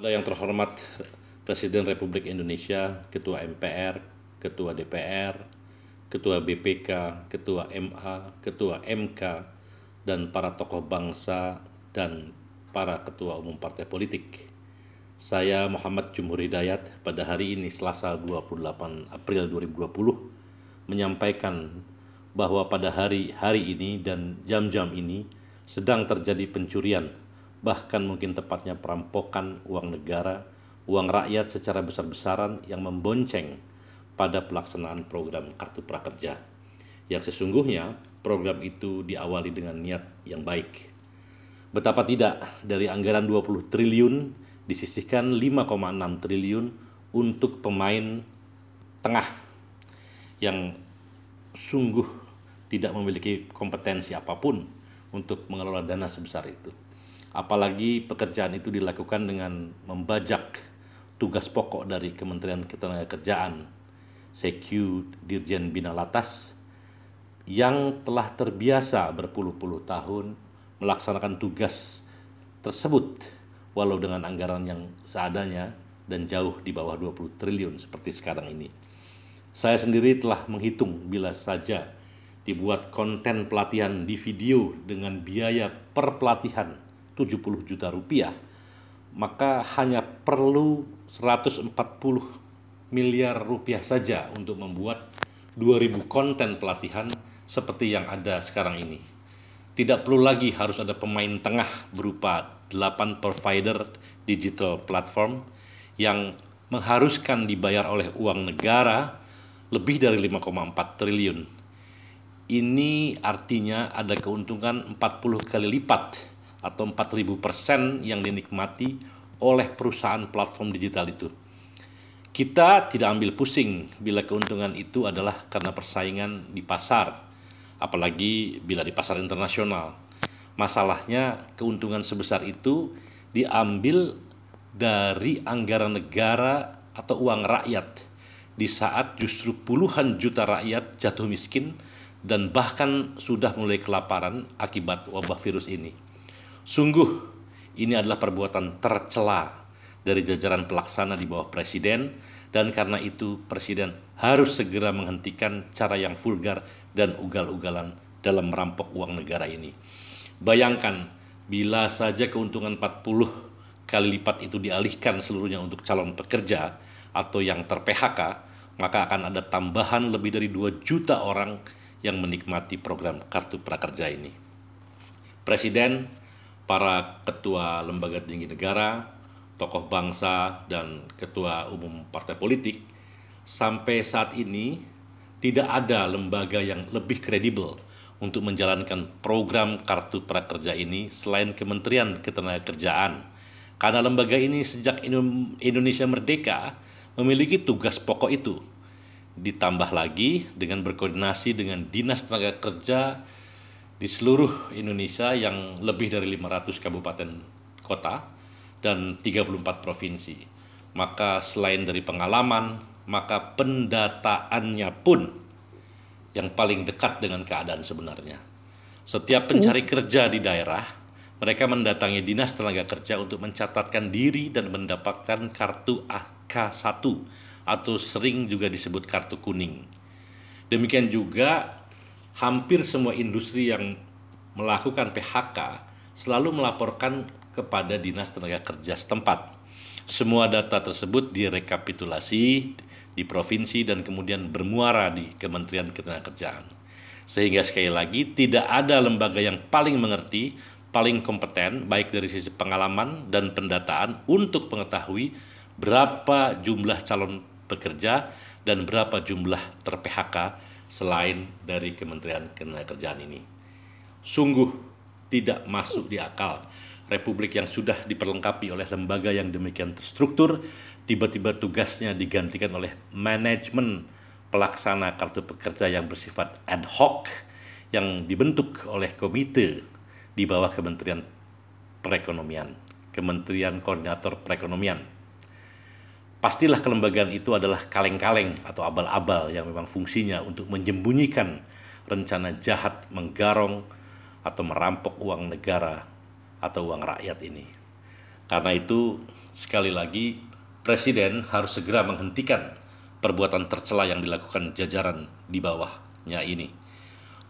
Pada yang terhormat Presiden Republik Indonesia, Ketua MPR, Ketua DPR, Ketua BPK, Ketua MA, Ketua MK, dan para tokoh bangsa dan para ketua umum partai politik. Saya Muhammad Jumhur Hidayat pada hari ini Selasa 28 April 2020 menyampaikan bahwa pada hari-hari ini dan jam-jam ini sedang terjadi pencurian bahkan mungkin tepatnya perampokan uang negara, uang rakyat secara besar-besaran yang membonceng pada pelaksanaan program Kartu Prakerja. Yang sesungguhnya program itu diawali dengan niat yang baik. Betapa tidak dari anggaran 20 triliun disisihkan 5,6 triliun untuk pemain tengah yang sungguh tidak memiliki kompetensi apa pun untuk mengelola dana sebesar itu apalagi pekerjaan itu dilakukan dengan membajak tugas pokok dari Kementerian Ketenagakerjaan CQ Dirjen Bina Latas yang telah terbiasa berpuluh-puluh tahun melaksanakan tugas tersebut walau dengan anggaran yang seadanya dan jauh di bawah 20 triliun seperti sekarang ini. Saya sendiri telah menghitung bila saja dibuat konten pelatihan di video dengan biaya per pelatihan 70 juta rupiah, maka hanya perlu 140 miliar rupiah saja untuk membuat 2000 konten pelatihan seperti yang ada sekarang ini. Tidak perlu lagi harus ada pemain tengah berupa 8 provider digital platform yang mengharuskan dibayar oleh uang negara lebih dari 5,4 triliun. Ini artinya ada keuntungan 40 kali lipat atau 4000 persen yang dinikmati oleh perusahaan platform digital itu. Kita tidak ambil pusing bila keuntungan itu adalah karena persaingan di pasar, apalagi bila di pasar internasional. Masalahnya keuntungan sebesar itu diambil dari anggaran negara atau uang rakyat di saat justru puluhan juta rakyat jatuh miskin dan bahkan sudah mulai kelaparan akibat wabah virus ini. Sungguh ini adalah perbuatan tercela dari jajaran pelaksana di bawah presiden dan karena itu presiden harus segera menghentikan cara yang vulgar dan ugal-ugalan dalam merampok uang negara ini. Bayangkan bila saja keuntungan 40 kali lipat itu dialihkan seluruhnya untuk calon pekerja atau yang ter-PHK, maka akan ada tambahan lebih dari 2 juta orang yang menikmati program Kartu Prakerja ini. Presiden para ketua lembaga tinggi negara, tokoh bangsa, dan ketua umum partai politik, sampai saat ini tidak ada lembaga yang lebih kredibel untuk menjalankan program kartu prakerja ini selain Kementerian Ketenagakerjaan. Karena lembaga ini sejak Indonesia merdeka memiliki tugas pokok itu. Ditambah lagi dengan berkoordinasi dengan Dinas Tenaga Kerja di seluruh Indonesia yang lebih dari 500 kabupaten kota dan 34 provinsi. Maka selain dari pengalaman, maka pendataannya pun yang paling dekat dengan keadaan sebenarnya. Setiap pencari kerja di daerah, mereka mendatangi Dinas Tenaga Kerja untuk mencatatkan diri dan mendapatkan kartu AK1 atau sering juga disebut kartu kuning. Demikian juga hampir semua industri yang melakukan PHK selalu melaporkan kepada Dinas Tenaga Kerja setempat. Semua data tersebut direkapitulasi di provinsi dan kemudian bermuara di Kementerian Ketenagakerjaan. Sehingga sekali lagi tidak ada lembaga yang paling mengerti, paling kompeten baik dari sisi pengalaman dan pendataan untuk mengetahui berapa jumlah calon pekerja dan berapa jumlah ter-PHK selain dari Kementerian Ketenagakerjaan ini. Sungguh tidak masuk di akal republik yang sudah diperlengkapi oleh lembaga yang demikian terstruktur tiba-tiba tugasnya digantikan oleh manajemen pelaksana kartu pekerja yang bersifat ad hoc yang dibentuk oleh komite di bawah Kementerian Perekonomian, Kementerian Koordinator Perekonomian pastilah kelembagaan itu adalah kaleng-kaleng atau abal-abal yang memang fungsinya untuk menyembunyikan rencana jahat menggarong atau merampok uang negara atau uang rakyat ini. Karena itu Sekali lagi, Presiden harus segera menghentikan perbuatan tercela yang dilakukan jajaran di bawahnya ini.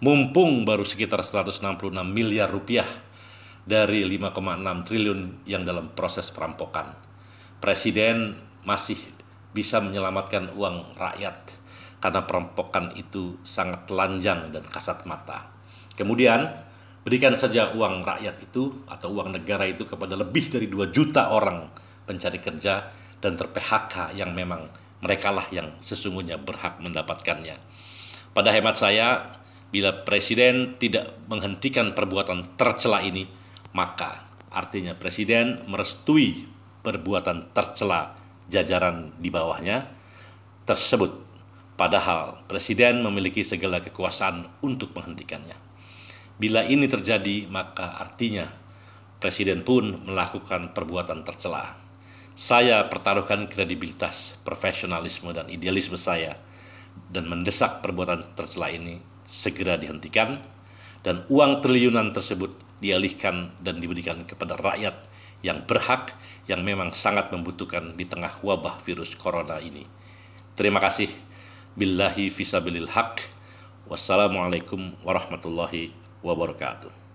Mumpung baru sekitar 166 miliar rupiah dari 5,6 triliun yang dalam proses perampokan. Presiden masih bisa menyelamatkan uang rakyat karena perampokan itu sangat telanjang dan kasat mata. Kemudian, berikan saja uang rakyat itu atau uang negara itu kepada lebih dari 2 juta orang pencari kerja dan ter-PHK yang memang merekalah yang sesungguhnya berhak mendapatkannya. Pada hemat saya, bila presiden tidak menghentikan perbuatan tercela ini, maka artinya presiden merestui perbuatan tercela jajaran di bawahnya tersebut. Padahal presiden memiliki segala kekuasaan untuk menghentikannya. Bila ini terjadi, maka artinya presiden pun melakukan perbuatan tercela. Saya pertaruhkan kredibilitas, profesionalisme, dan idealisme saya dan mendesak perbuatan tercela ini segera dihentikan dan uang triliunan tersebut dialihkan dan diberikan kepada rakyat yang berhak yang memang sangat membutuhkan di tengah wabah virus corona ini. Terima kasih. Billahi fisabilil haq. Wassalamualaikum warahmatullahi wabarakatuh.